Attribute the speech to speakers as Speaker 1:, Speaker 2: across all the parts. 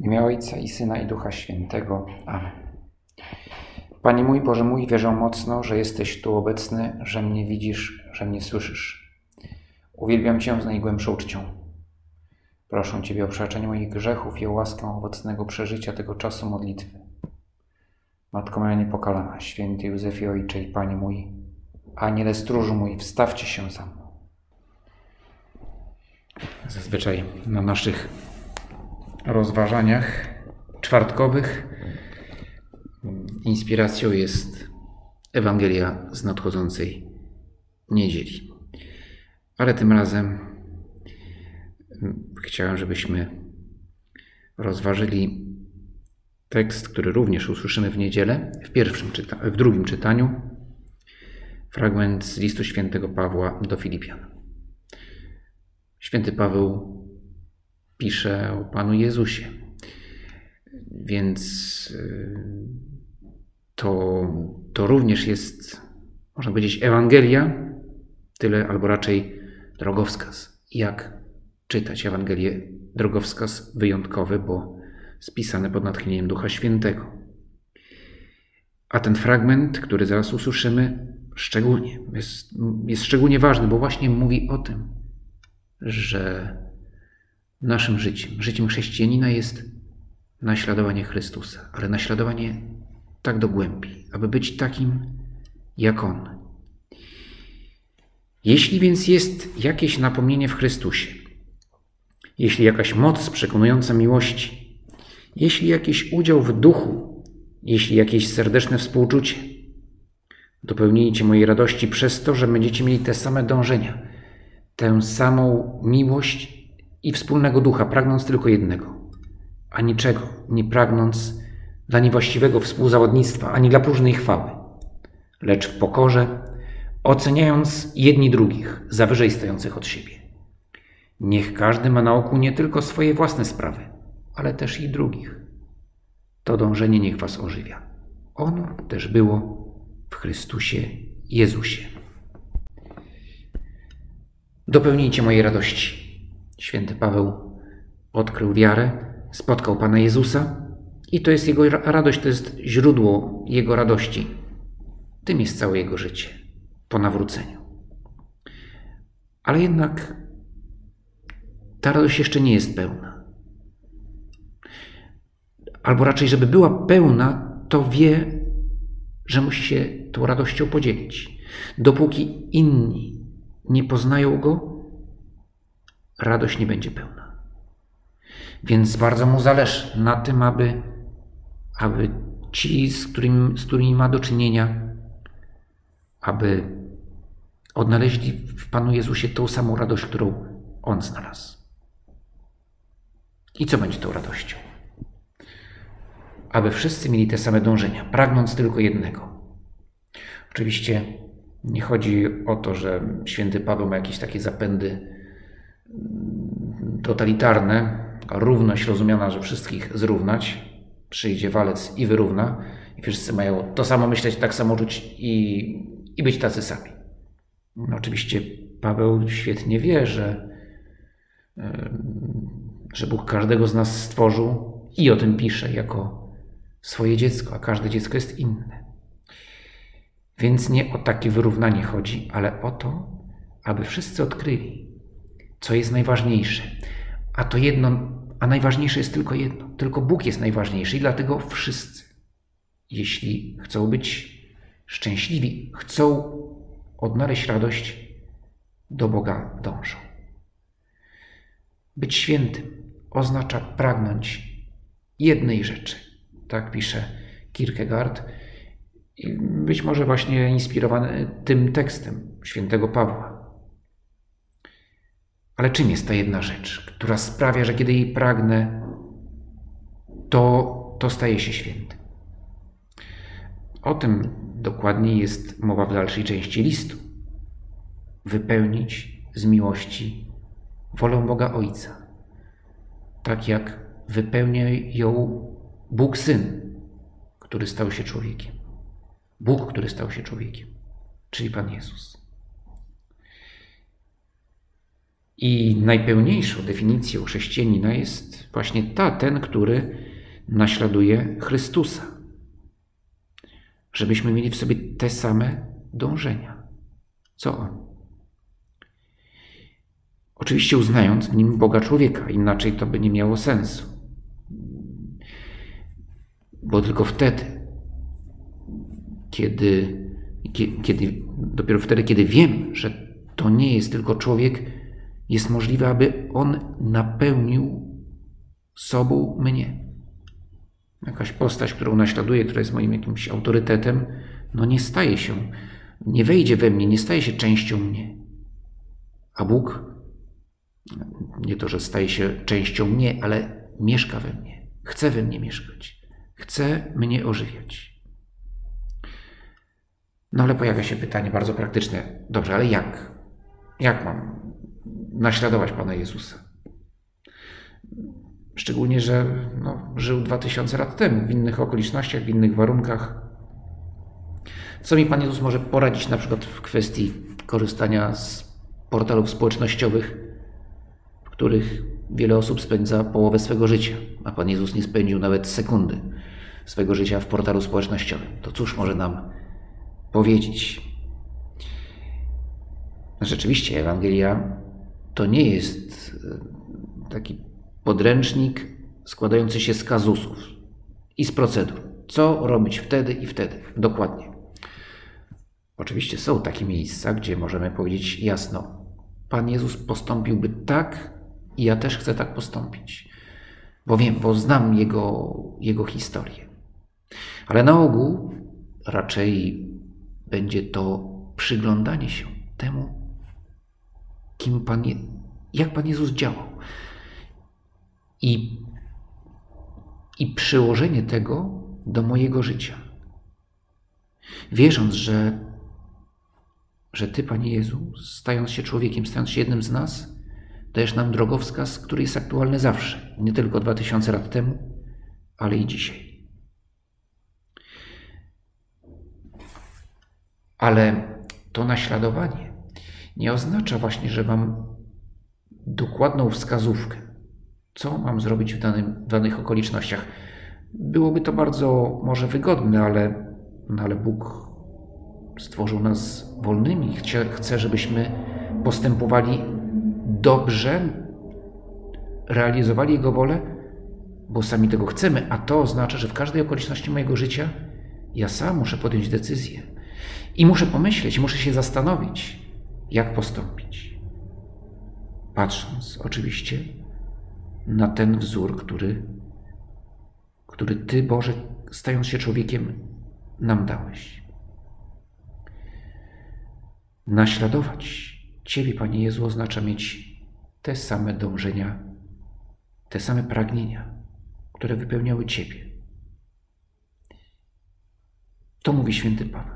Speaker 1: W imię Ojca i Syna i Ducha Świętego. Amen. Panie mój, Boże mój, wierzę mocno, że jesteś tu obecny, że mnie widzisz, że mnie słyszysz. Uwielbiam Cię z najgłębszą czcią. Proszę Ciebie o przebaczenie moich grzechów i o łaskę owocnego przeżycia tego czasu modlitwy. Matko moja niepokalana, święty Józefie Ojcze i Panie mój, Aniele stróżu mój, wstawcie się za mną. Zazwyczaj na naszych rozważaniach czwartkowych inspiracją jest Ewangelia z nadchodzącej niedzieli. Ale tym razem chciałem, żebyśmy rozważyli tekst, który również usłyszymy w niedzielę, w, pierwszym czyta- w drugim czytaniu, fragment z listu świętego Pawła do Filipian. Święty Paweł pisze o Panu Jezusie, więc y, to, to również jest, można powiedzieć, Ewangelia, tyle albo raczej drogowskaz. Jak czytać Ewangelię? Drogowskaz wyjątkowy, bo spisany pod natchnieniem Ducha Świętego. A ten fragment, który zaraz usłyszymy, szczególnie jest, jest szczególnie ważny, bo właśnie mówi o tym, że naszym życiem, życiem chrześcijanina jest naśladowanie Chrystusa, ale naśladowanie tak do głębi, aby być takim jak On. Jeśli więc jest jakieś napomnienie w Chrystusie, jeśli jakaś moc przekonująca miłości, jeśli jakiś udział w duchu, jeśli jakieś serdeczne współczucie, dopełnijcie mojej radości przez to, że będziecie mieli te same dążenia, tę samą miłość i wspólnego ducha, pragnąc tylko jednego, a niczego nie pragnąc dla niewłaściwego współzawodnictwa, ani dla próżnej chwały, lecz w pokorze, oceniając jedni drugich za wyżej stojących od siebie. Niech każdy ma na oku nie tylko swoje własne sprawy, ale też i drugich. To dążenie niech was ożywia. Ono też było w Chrystusie Jezusie. Dopełnijcie mojej radości. Święty Paweł odkrył wiarę, spotkał Pana Jezusa i to jest jego radość, to jest źródło jego radości. Tym jest całe jego życie po nawróceniu. Ale jednak ta radość jeszcze nie jest pełna. Albo raczej, żeby była pełna, to wie, że musi się tą radością podzielić. Dopóki inni nie poznają go, radość nie będzie pełna. Więc bardzo mu zależy na tym, aby, aby ci, z którymi, z którymi ma do czynienia, aby odnaleźli w Panu Jezusie tą samą radość, którą On znalazł. I co będzie tą radością? Aby wszyscy mieli te same dążenia, pragnąc tylko jednego. Oczywiście nie chodzi o to, że święty Paweł ma jakieś takie zapędy totalitarne, równość rozumiana, że wszystkich zrównać, przyjdzie walec i wyrówna, i wszyscy mają to samo myśleć, tak samo czuć i, i być tacy sami. No, oczywiście Paweł świetnie wie, że, że Bóg każdego z nas stworzył i o tym pisze jako swoje dziecko, a każde dziecko jest inne. Więc nie o takie wyrównanie chodzi, ale o to, aby wszyscy odkryli, co jest najważniejsze. A to jedno, a najważniejsze jest tylko jedno. Tylko Bóg jest najważniejszy i dlatego wszyscy, jeśli chcą być szczęśliwi, chcą odnaleźć radość, do Boga dążą. Być świętym oznacza pragnąć jednej rzeczy. Tak pisze Kierkegaard. I być może właśnie inspirowany tym tekstem świętego Pawła. Ale czym jest ta jedna rzecz, która sprawia, że kiedy jej pragnę, to, to staje się święty? O tym dokładniej jest mowa w dalszej części listu. Wypełnić z miłości wolę Boga Ojca, tak jak wypełnia ją Bóg Syn, który stał się człowiekiem. Bóg, który stał się człowiekiem, czyli Pan Jezus. I najpełniejszą definicją chrześcijanina jest właśnie ta, ten, który naśladuje Chrystusa. Żebyśmy mieli w sobie te same dążenia. Co on? Oczywiście uznając w nim Boga człowieka, inaczej to by nie miało sensu. Bo tylko wtedy, kiedy, kiedy, dopiero wtedy, kiedy wiem, że to nie jest tylko człowiek, jest możliwe, aby on napełnił sobą mnie. Jakaś postać, którą naśladuję, która jest moim jakimś autorytetem, no nie staje się, nie wejdzie we mnie, nie staje się częścią mnie. A Bóg nie to, że staje się częścią mnie, ale mieszka we mnie, chce we mnie mieszkać, chce mnie ożywiać. No ale pojawia się pytanie bardzo praktyczne. Dobrze, ale jak? Jak mam naśladować Pana Jezusa? Szczególnie, że no, żył 2000 lat temu, w innych okolicznościach, w innych warunkach. Co mi Pan Jezus może poradzić na przykład w kwestii korzystania z portalów społecznościowych, w których wiele osób spędza połowę swego życia, a Pan Jezus nie spędził nawet sekundy swego życia w portalu społecznościowym. To cóż może nam powiedzieć? Rzeczywiście, Ewangelia to nie jest e, taki podręcznik składający się z kazusów i z procedur. Co robić wtedy i wtedy? Dokładnie. Oczywiście są takie miejsca, gdzie możemy powiedzieć jasno: Pan Jezus postąpiłby tak, i ja też chcę tak postąpić. Bo wiem, bo znam jego, jego historię. Ale na ogół raczej będzie to przyglądanie się temu, kim Pan, jak Pan Jezus działał. I, I przyłożenie tego do mojego życia. Wierząc, że, że Ty, Panie Jezu, stając się człowiekiem, stając się jednym z nas, dajesz nam drogowskaz, który jest aktualny zawsze, nie tylko 2000 lat temu, ale i dzisiaj. Ale to naśladowanie nie oznacza właśnie, że mam dokładną wskazówkę, co mam zrobić w, danym, w danych okolicznościach. Byłoby to bardzo może wygodne, ale, no ale Bóg stworzył nas wolnymi. Chce, chce, żebyśmy postępowali dobrze, realizowali Jego wolę, bo sami tego chcemy, a to oznacza, że w każdej okoliczności mojego życia ja sam muszę podjąć decyzję i muszę pomyśleć, muszę się zastanowić, jak postąpić. Patrząc oczywiście na ten wzór, który, który Ty, Boże, stając się człowiekiem, nam dałeś. Naśladować Ciebie, Panie Jezu, oznacza mieć te same dążenia, te same pragnienia, które wypełniały Ciebie. To mówi święty Paweł.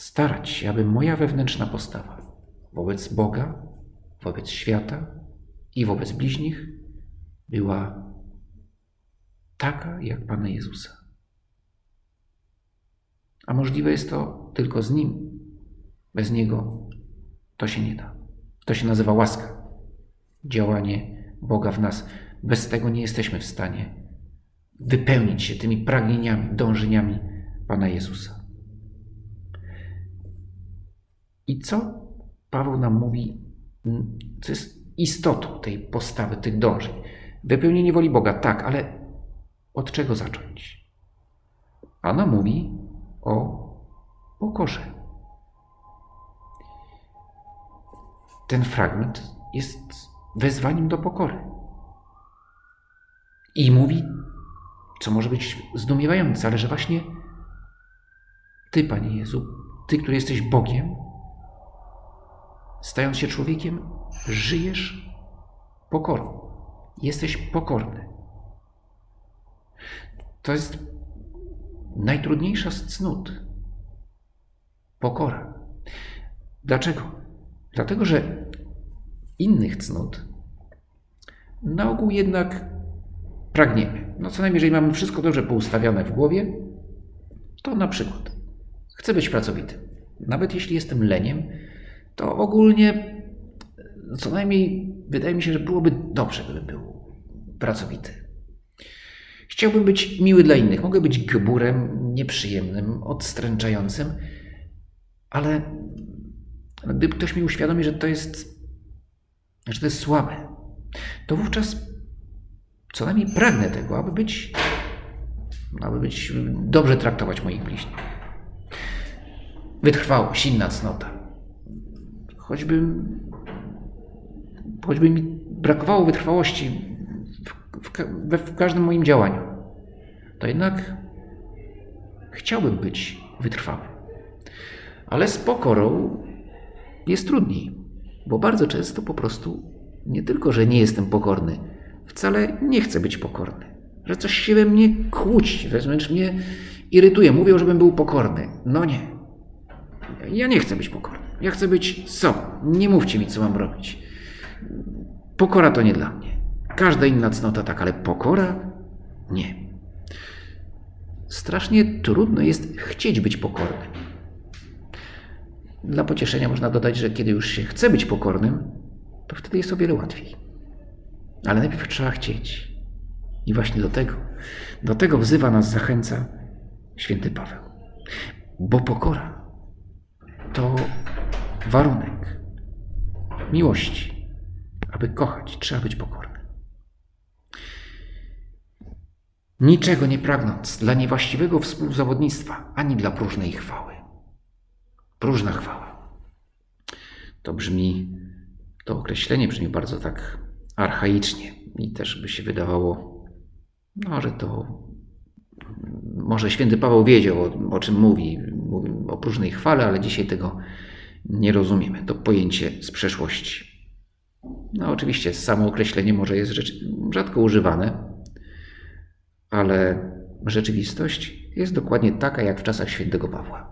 Speaker 1: Starać się, aby moja wewnętrzna postawa wobec Boga, wobec świata i wobec bliźnich była taka jak Pana Jezusa. A możliwe jest to tylko z Nim. Bez Niego to się nie da. To się nazywa łaska. Działanie Boga w nas. Bez tego nie jesteśmy w stanie wypełnić się tymi pragnieniami, dążeniami Pana Jezusa. I co Paweł nam mówi, co jest istotą tej postawy, tych dążeń? Wypełnienie woli Boga, tak, ale od czego zacząć? Ana mówi o pokorze. ten fragment jest wezwaniem do pokory. I mówi, co może być zdumiewające, ale że właśnie Ty, Panie Jezu, Ty, który jesteś Bogiem, stając się człowiekiem, żyjesz pokorą. Jesteś pokorny. To jest najtrudniejsza z cnót. Pokora. Dlaczego? Dlatego, że innych cnót na ogół jednak pragniemy. No co najmniej, jeżeli mamy wszystko dobrze poustawione w głowie, to na przykład chcę być pracowity. Nawet jeśli jestem leniem, to ogólnie co najmniej wydaje mi się, że byłoby dobrze, gdyby był pracowity. Chciałbym być miły dla innych. Mogę być gburem, nieprzyjemnym, odstręczającym, ale gdyby ktoś mi uświadomi, że to jest, że to jest słabe, to wówczas co najmniej pragnę tego, aby być, aby być dobrze traktować moich bliźnich. Wytrwałość, inna cnota. Choćby, choćby mi brakowało wytrwałości w, w, w każdym moim działaniu, to jednak chciałbym być wytrwały. Ale z pokorą jest trudniej, bo bardzo często po prostu nie tylko, że nie jestem pokorny, wcale nie chcę być pokorny. Że coś się we mnie kłóci, wręcz mnie irytuje. Mówią, żebym był pokorny. No nie. Ja nie chcę być pokorny. Ja chcę być sobą. Nie mówcie mi, co mam robić. Pokora to nie dla mnie. Każda inna cnota tak, ale pokora nie. Strasznie trudno jest chcieć być pokornym. Dla pocieszenia można dodać, że kiedy już się chce być pokornym, to wtedy jest o wiele łatwiej. Ale najpierw trzeba chcieć. I właśnie do tego, do tego wzywa nas, zachęca święty Paweł. Bo pokora to warunek miłości. Aby kochać, trzeba być pokornym. Niczego nie pragnąc dla niewłaściwego współzawodnictwa, ani dla próżnej chwały. Próżna chwała. To brzmi, to określenie brzmi bardzo tak archaicznie i też by się wydawało, no, że to może święty Paweł wiedział, o, o czym mówi, mówi o próżnej chwale, ale dzisiaj tego nie rozumiemy. To pojęcie z przeszłości. No oczywiście samo określenie może jest rzecz, rzadko używane, ale rzeczywistość jest dokładnie taka jak w czasach świętego Pawła.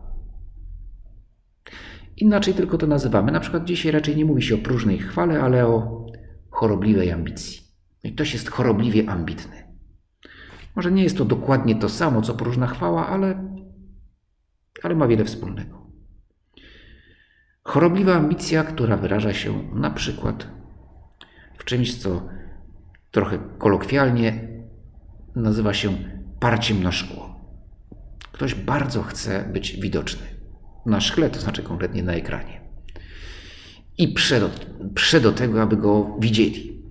Speaker 1: Inaczej tylko to nazywamy. Na przykład dzisiaj raczej nie mówi się o próżnej chwale, ale o chorobliwej ambicji. I ktoś jest chorobliwie ambitny. Może nie jest to dokładnie to samo, co próżna chwała, ale, ale ma wiele wspólnego. Chorobliwa ambicja, która wyraża się na przykład w czymś, co trochę kolokwialnie nazywa się parciem na szkło. Ktoś bardzo chce być widoczny. Na szkle, to znaczy konkretnie na ekranie. I prze do, tego, aby go widzieli.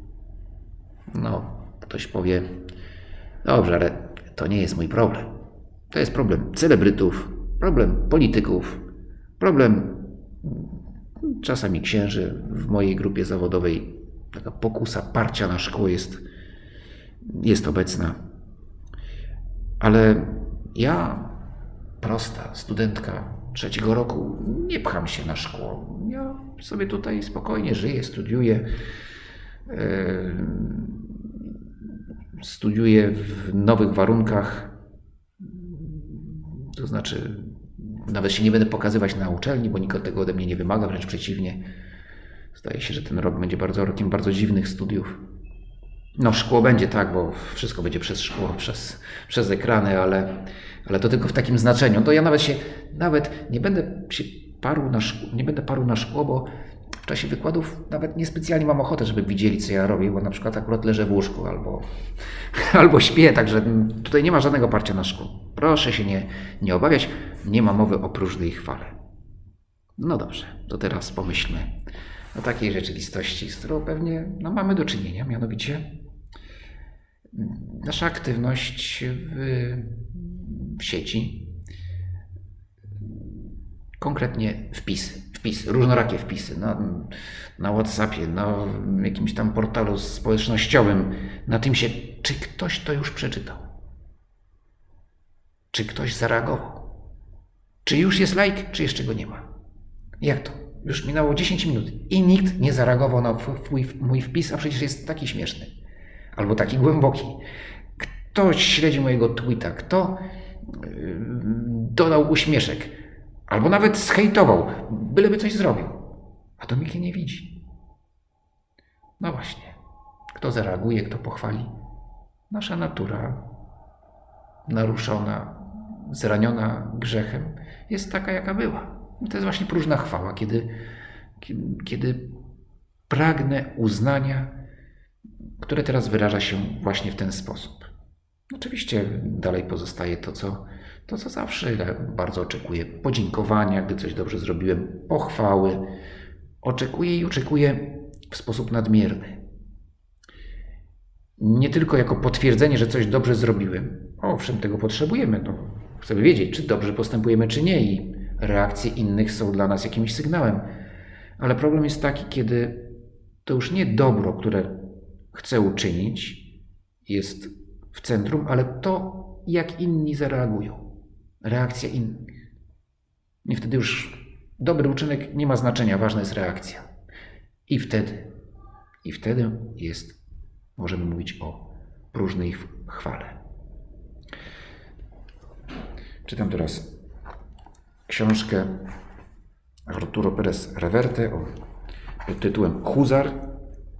Speaker 1: No, ktoś powie, dobrze, ale to nie jest mój problem. To jest problem celebrytów, problem polityków, problem czasami księży. W mojej grupie zawodowej taka pokusa parcia na szkło jest, jest obecna. Ale ja, prosta studentka trzeciego roku, nie pcham się na szkło. Ja sobie tutaj spokojnie żyję, studiuję. Studiuję w nowych warunkach. To znaczy, nawet się nie będę pokazywać na uczelni, bo nikt tego ode mnie nie wymaga, wręcz przeciwnie. Zdaje się, że ten rok będzie bardzo rokiem bardzo dziwnych studiów. No, szkło będzie tak, bo wszystko będzie przez szkło, przez, przez ekrany, ale, ale to tylko w takim znaczeniu. To ja nawet się, nawet nie będę się paru na szkło, nie będę paru na szkło, bo w czasie wykładów nawet niespecjalnie mam ochotę, żeby widzieli, co ja robię, bo na przykład akurat leżę w łóżku albo, albo śpię, także tutaj nie ma żadnego parcia na szkło. Proszę się nie, nie obawiać, nie ma mowy o próżnej chwale. No dobrze, to teraz pomyślmy o takiej rzeczywistości, z którą pewnie no, mamy do czynienia, mianowicie nasza aktywność w, w sieci, konkretnie wpisy, wpisy, różnorakie wpisy na, na WhatsAppie, na jakimś tam portalu społecznościowym, na tym się, czy ktoś to już przeczytał? Czy ktoś zareagował? Czy już jest like, czy jeszcze go nie ma? Jak to? Już minęło 10 minut i nikt nie zareagował na mój, wpis, a przecież jest taki śmieszny albo taki głęboki. Kto śledzi mojego tweeta, kto yy, dodał uśmieszek, albo nawet zhejtował, byleby coś zrobił, a to nikt nie widzi. No właśnie, kto zareaguje, kto pochwali? Nasza natura, naruszona, zraniona grzechem, jest taka, jaka była. I to jest właśnie próżna chwała, kiedy, kiedy pragnę uznania które teraz wyraża się właśnie w ten sposób. Oczywiście dalej pozostaje to, co, to, co zawsze bardzo oczekuję: podziękowania, gdy coś dobrze zrobiłem, pochwały. Oczekuję i oczekuję w sposób nadmierny. Nie tylko jako potwierdzenie, że coś dobrze zrobiłem. Owszem, tego potrzebujemy. No, chcemy wiedzieć, czy dobrze postępujemy, czy nie, i reakcje innych są dla nas jakimś sygnałem. Ale problem jest taki, kiedy to już nie dobro, które chcę uczynić, jest w centrum, ale to, jak inni zareagują. Reakcja innych. I wtedy już dobry uczynek nie ma znaczenia, ważna jest reakcja. I wtedy, i wtedy jest, możemy mówić o próżnej chwale. Czytam teraz książkę Arturo Perez Reverte o tytułem Huzar,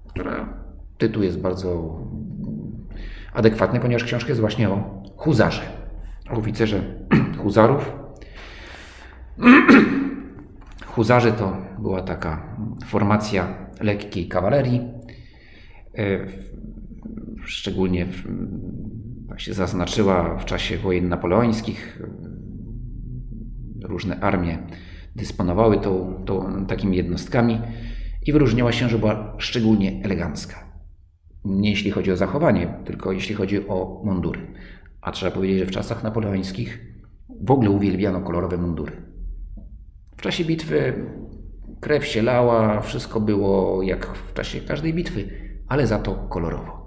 Speaker 1: która tytuł jest bardzo adekwatny, ponieważ książka jest właśnie o huzarze, o oficerze huzarów. Huzarzy to była taka formacja lekkiej kawalerii, e, się zaznaczyła w czasie wojen napoleońskich. Różne armie dysponowały tą, tą, takimi jednostkami i wyróżniała się, że była szczególnie elegancka. Nie jeśli chodzi o zachowanie, tylko jeśli chodzi o mundury. A trzeba powiedzieć, że w czasach napoleońskich w ogóle uwielbiano kolorowe mundury. W czasie bitwy krew się lała, wszystko było jak w czasie każdej bitwy, ale za to kolorowo.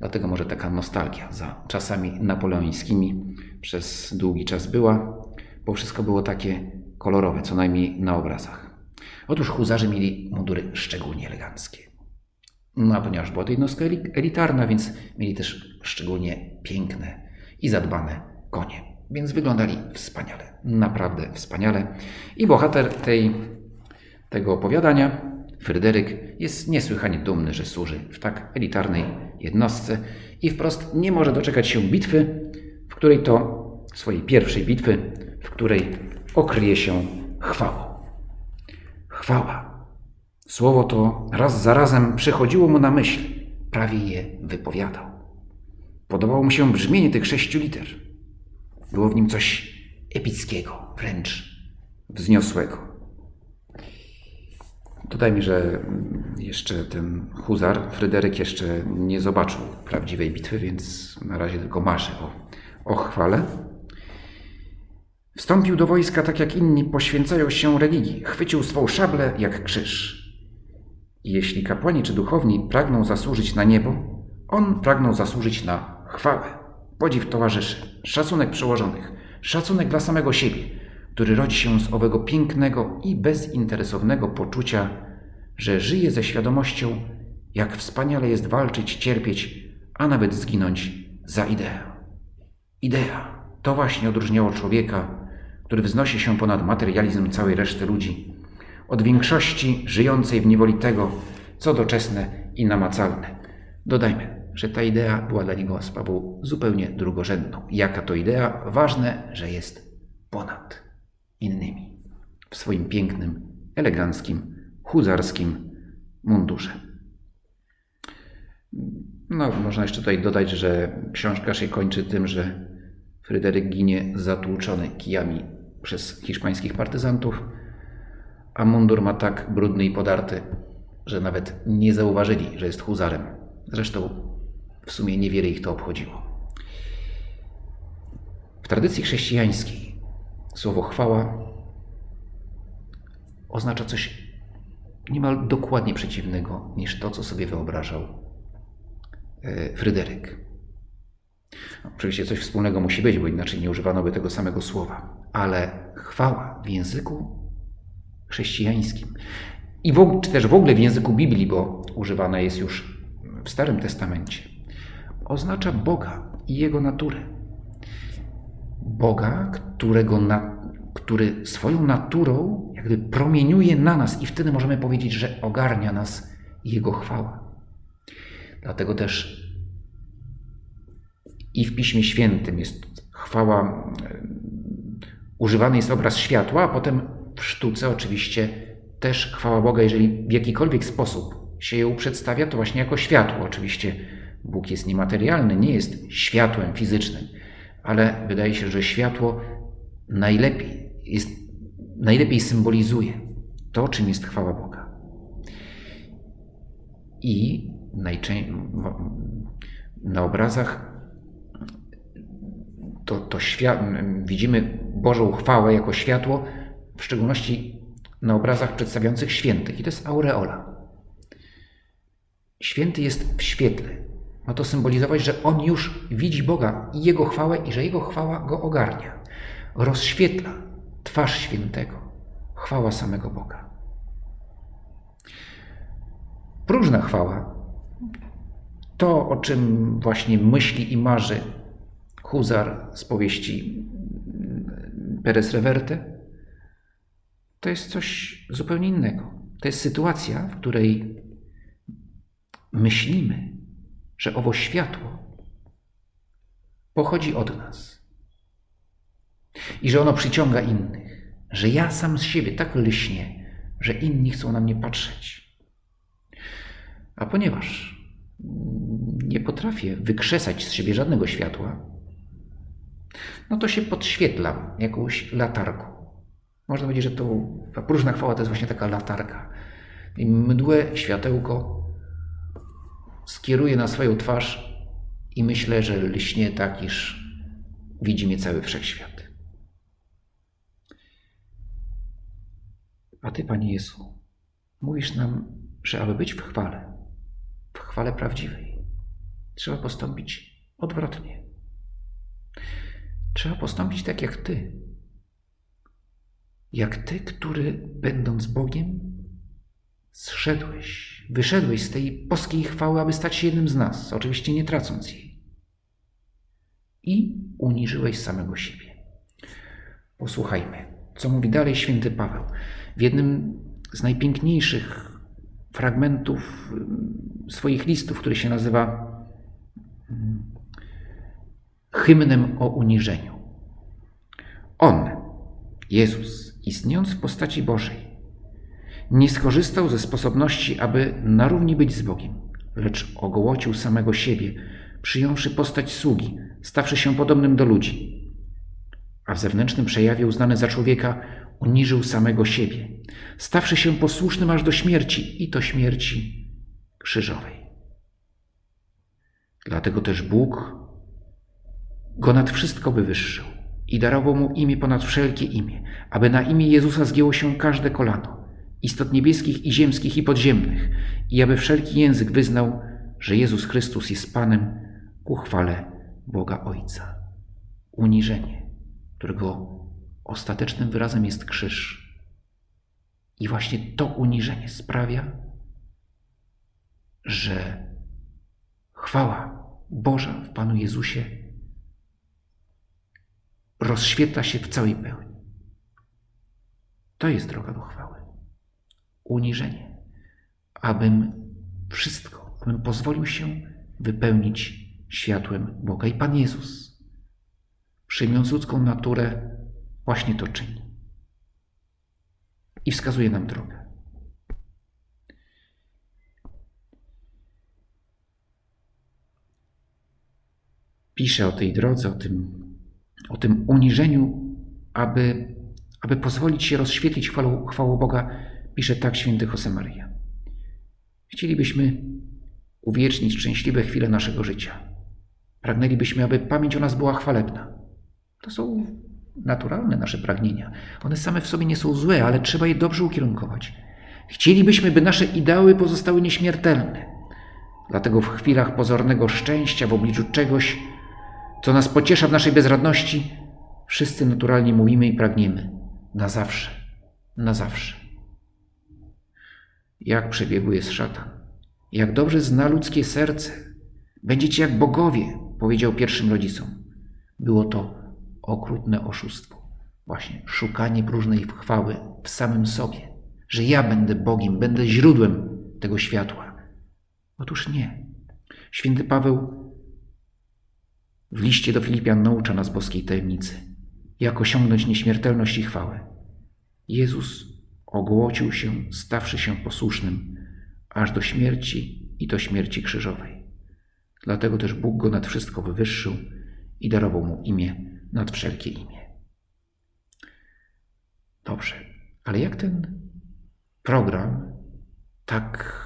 Speaker 1: Dlatego może taka nostalgia za czasami napoleońskimi przez długi czas była, bo wszystko było takie kolorowe, co najmniej na obrazach. Otóż huzarze mieli mundury szczególnie eleganckie. No a ponieważ była to jednostka elitarna, więc mieli też szczególnie piękne i zadbane konie. Więc wyglądali wspaniale, naprawdę wspaniale. I bohater tej, tego opowiadania, Fryderyk, jest niesłychanie dumny, że służy w tak elitarnej jednostce i wprost nie może doczekać się bitwy, w której to, swojej pierwszej bitwy, w której okryje się chwałą. Chwała. Słowo to raz za razem przychodziło mu na myśl, prawie je wypowiadał. Podobało mu się brzmienie tych sześciu liter. Było w nim coś epickiego, wręcz wzniosłego. Dodajmy, że jeszcze ten huzar, Fryderyk, jeszcze nie zobaczył prawdziwej bitwy, więc na razie tylko marzy o, o chwale. Wstąpił do wojska tak jak inni poświęcają się religii. Chwycił swą szablę jak krzyż. Jeśli kapłani czy duchowni pragną zasłużyć na niebo, on pragnął zasłużyć na chwałę, podziw towarzyszy, szacunek przełożonych, szacunek dla samego siebie, który rodzi się z owego pięknego i bezinteresownego poczucia, że żyje ze świadomością, jak wspaniale jest walczyć, cierpieć, a nawet zginąć za ideę. Idea to właśnie odróżniało człowieka, który wznosi się ponad materializm całej reszty ludzi od większości żyjącej w niewoli tego, co doczesne i namacalne. Dodajmy, że ta idea była dla niego sprawą zupełnie drugorzędną. Jaka to idea? Ważne, że jest ponad innymi w swoim pięknym, eleganckim, huzarskim mundurze. No, można jeszcze tutaj dodać, że książka się kończy tym, że Fryderyk ginie zatłuczony kijami przez hiszpańskich partyzantów a mundur ma tak brudny i podarty, że nawet nie zauważyli, że jest huzarem. Zresztą w sumie niewiele ich to obchodziło. W tradycji chrześcijańskiej słowo chwała oznacza coś niemal dokładnie przeciwnego niż to, co sobie wyobrażał e, Fryderyk. Oczywiście coś wspólnego musi być, bo inaczej nie używano by tego samego słowa. Ale chwała w języku chrześcijańskim. I w, czy też w ogóle w języku Biblii, bo używana jest już w Starym Testamencie. Oznacza Boga i Jego naturę. Boga, którego na, który swoją naturą jakby promieniuje na nas i wtedy możemy powiedzieć, że ogarnia nas Jego chwała. Dlatego też i w Piśmie Świętym jest chwała, używany jest obraz światła, a potem w sztuce oczywiście też chwała Boga, jeżeli w jakikolwiek sposób się ją przedstawia, to właśnie jako światło. Oczywiście Bóg jest niematerialny, nie jest światłem fizycznym, ale wydaje się, że światło najlepiej, jest, najlepiej symbolizuje to, czym jest chwała Boga. I najczęściej na obrazach to, to widzimy Bożą chwałę jako światło, w szczególności na obrazach przedstawiających świętych. I to jest aureola. Święty jest w świetle. Ma to symbolizować, że on już widzi Boga i Jego chwałę i że Jego chwała go ogarnia. Rozświetla twarz świętego. Chwała samego Boga. Próżna chwała to, o czym właśnie myśli i marzy Huzar z powieści Perez Reverte, to jest coś zupełnie innego. To jest sytuacja, w której myślimy, że owo światło pochodzi od nas i że ono przyciąga innych, że ja sam z siebie tak lśnię, że inni chcą na mnie patrzeć. A ponieważ nie potrafię wykrzesać z siebie żadnego światła, no to się podświetlam jakąś latarką. Można powiedzieć, że to próżna chwała to jest właśnie taka latarka. Mdłe światełko skieruje na swoją twarz i myślę, że lśnie tak, iż widzi mnie cały wszechświat. A Ty, Panie Jezu, mówisz nam, że aby być w chwale, w chwale prawdziwej, trzeba postąpić odwrotnie. Trzeba postąpić tak jak Ty. Jak Ty, który będąc Bogiem, zszedłeś, wyszedłeś z tej boskiej chwały, aby stać się jednym z nas, oczywiście nie tracąc jej. I uniżyłeś samego siebie. Posłuchajmy, co mówi dalej święty Paweł. W jednym z najpiękniejszych fragmentów swoich listów, który się nazywa hymnem o uniżeniu. On, Jezus, istniejąc w postaci Bożej, nie skorzystał ze sposobności, aby na równi być z Bogiem, lecz ogołocił samego siebie, przyjąwszy postać sługi, stawszy się podobnym do ludzi. A w zewnętrznym przejawie uznany za człowieka uniżył samego siebie, stawszy się posłusznym aż do śmierci i to śmierci krzyżowej. Dlatego też Bóg go nad wszystko wywyższył i darował mu imię ponad wszelkie imię, aby na imię Jezusa zgięło się każde kolano, istot niebieskich i ziemskich i podziemnych, i aby wszelki język wyznał, że Jezus Chrystus jest Panem ku chwale Boga Ojca. Uniżenie, którego ostatecznym wyrazem jest krzyż. I właśnie to uniżenie sprawia, że chwała Boża w Panu Jezusie rozświetla się w całej pełni. To jest droga do chwały. Uniżenie, abym wszystko, abym pozwolił się wypełnić światłem Boga. I Pan Jezus, przyjmując ludzką naturę, właśnie to czyni. I wskazuje nam drogę. Pisze o tej drodze, o tym o tym uniżeniu, aby, aby pozwolić się rozświetlić chwałą, chwałą Boga, pisze tak święty Josemaria. Chcielibyśmy uwiecznić szczęśliwe chwile naszego życia. Pragnęlibyśmy, aby pamięć o nas była chwalebna. To są naturalne nasze pragnienia. One same w sobie nie są złe, ale trzeba je dobrze ukierunkować. Chcielibyśmy, by nasze ideały pozostały nieśmiertelne. Dlatego w chwilach pozornego szczęścia, w obliczu czegoś, co nas pociesza w naszej bezradności, wszyscy naturalnie mówimy i pragniemy na zawsze, na zawsze. Jak przebiegły jest szatan, jak dobrze zna ludzkie serce. Będziecie jak bogowie, powiedział pierwszym rodzicom. Było to okrutne oszustwo. Właśnie szukanie próżnej chwały w samym sobie, że ja będę Bogiem, będę źródłem tego światła. Otóż nie. Święty Paweł w liście do Filipian naucza nas boskiej tajemnicy, jak osiągnąć nieśmiertelność i chwałę. Jezus ogłocił się, stawszy się posłusznym aż do śmierci i to śmierci krzyżowej. Dlatego też Bóg go nad wszystko wywyższył i darował mu imię nad wszelkie imię. Dobrze, ale jak ten program tak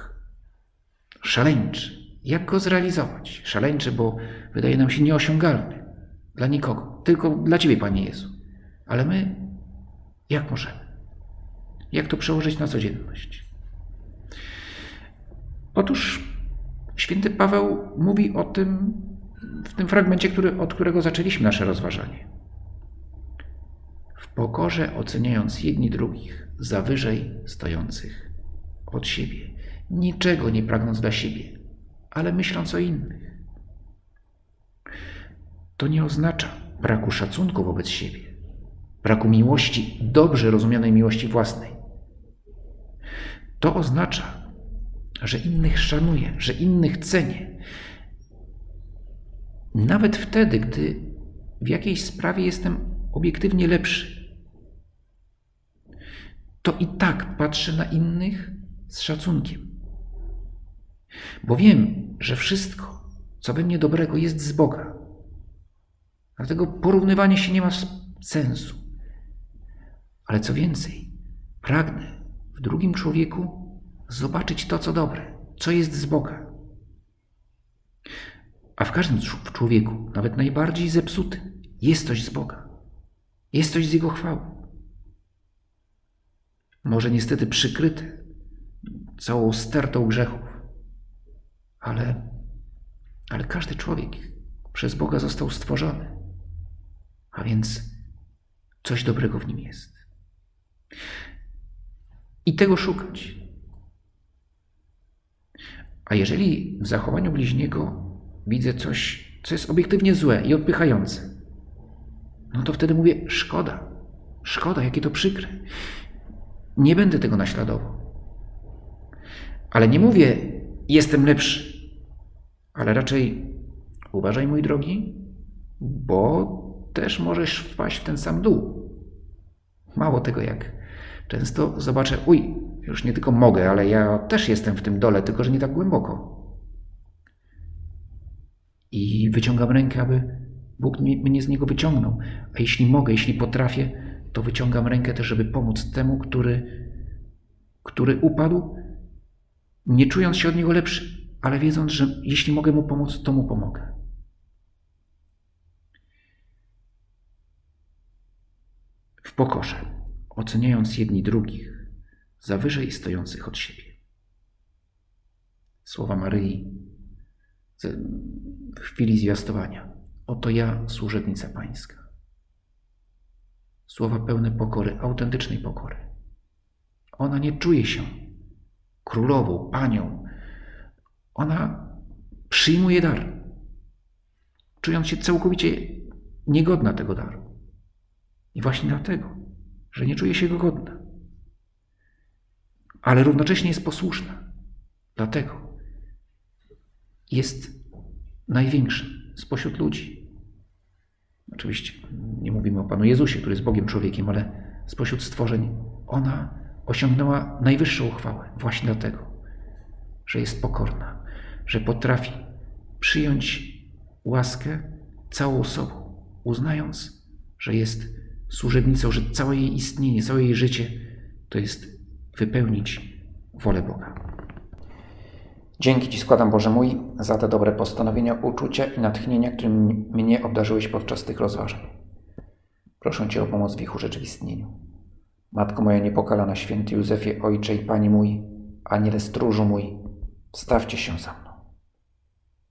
Speaker 1: szaleńczy, jak go zrealizować? Szaleńczy, bo wydaje nam się nieosiągalny dla nikogo, tylko dla Ciebie, Panie Jezu. Ale my jak możemy? Jak to przełożyć na codzienność? Otóż święty Paweł mówi o tym w tym fragmencie, który, od którego zaczęliśmy nasze rozważanie. W pokorze oceniając jedni drugich za wyżej stojących od siebie, niczego nie pragnąc dla siebie, ale myśląc o innych. To nie oznacza braku szacunku wobec siebie, braku miłości, dobrze rozumianej miłości własnej. To oznacza, że innych szanuję, że innych cenię. Nawet wtedy, gdy w jakiejś sprawie jestem obiektywnie lepszy, to i tak patrzę na innych z szacunkiem. Bo wiem, że wszystko, co we mnie dobrego, jest z Boga. Dlatego porównywanie się nie ma sensu. Ale co więcej, pragnę w drugim człowieku zobaczyć to, co dobre, co jest z Boga. A w każdym człowieku, nawet najbardziej zepsutym, jest coś z Boga. Jest coś z Jego chwały. Może niestety przykryte całą stertą grzechów, ale, ale każdy człowiek przez Boga został stworzony, a więc coś dobrego w nim jest. I tego szukać. A jeżeli w zachowaniu bliźniego widzę coś, co jest obiektywnie złe i odpychające, no to wtedy mówię: szkoda, szkoda, jakie to przykre. Nie będę tego naśladował. Ale nie mówię: jestem lepszy, ale raczej uważaj, mój drogi, bo też możesz wpaść w ten sam dół. Mało tego, jak często zobaczę, uj, już nie tylko mogę, ale ja też jestem w tym dole, tylko że nie tak głęboko. I wyciągam rękę, aby Bóg mnie z niego wyciągnął. A jeśli mogę, jeśli potrafię, to wyciągam rękę też, żeby pomóc temu, który, który upadł, nie czując się od niego lepszy, ale wiedząc, że jeśli mogę mu pomóc, to mu pomogę. W pokorze, oceniając jedni drugich, za wyżej stojących od siebie. Słowa Maryi w chwili zwiastowania. Oto ja, służebnica Pańska. Słowa pełne pokory, autentycznej pokory. Ona nie czuje się królową, panią. Ona przyjmuje dar, czując się całkowicie niegodna tego daru. I właśnie dlatego, że nie czuje się go godna ale równocześnie jest posłuszna. Dlatego jest największym spośród ludzi. Oczywiście nie mówimy o Panu Jezusie, który jest Bogiem człowiekiem, ale spośród stworzeń ona osiągnęła najwyższą chwałę właśnie dlatego, że jest pokorna, że potrafi przyjąć łaskę całą sobą, uznając, że jest służebnicą, że całe jej istnienie, całe jej życie to jest wypełnić wolę Boga. Dzięki Ci składam, Boże mój, za te dobre postanowienia, uczucia i natchnienia, którym mnie obdarzyłeś podczas tych rozważań. Proszę Cię o pomoc w ich urzeczywistnieniu. Matko moja niepokalana, święty Józefie, Ojcze i Pani mój, Aniele stróżu mój, stawcie się za mną.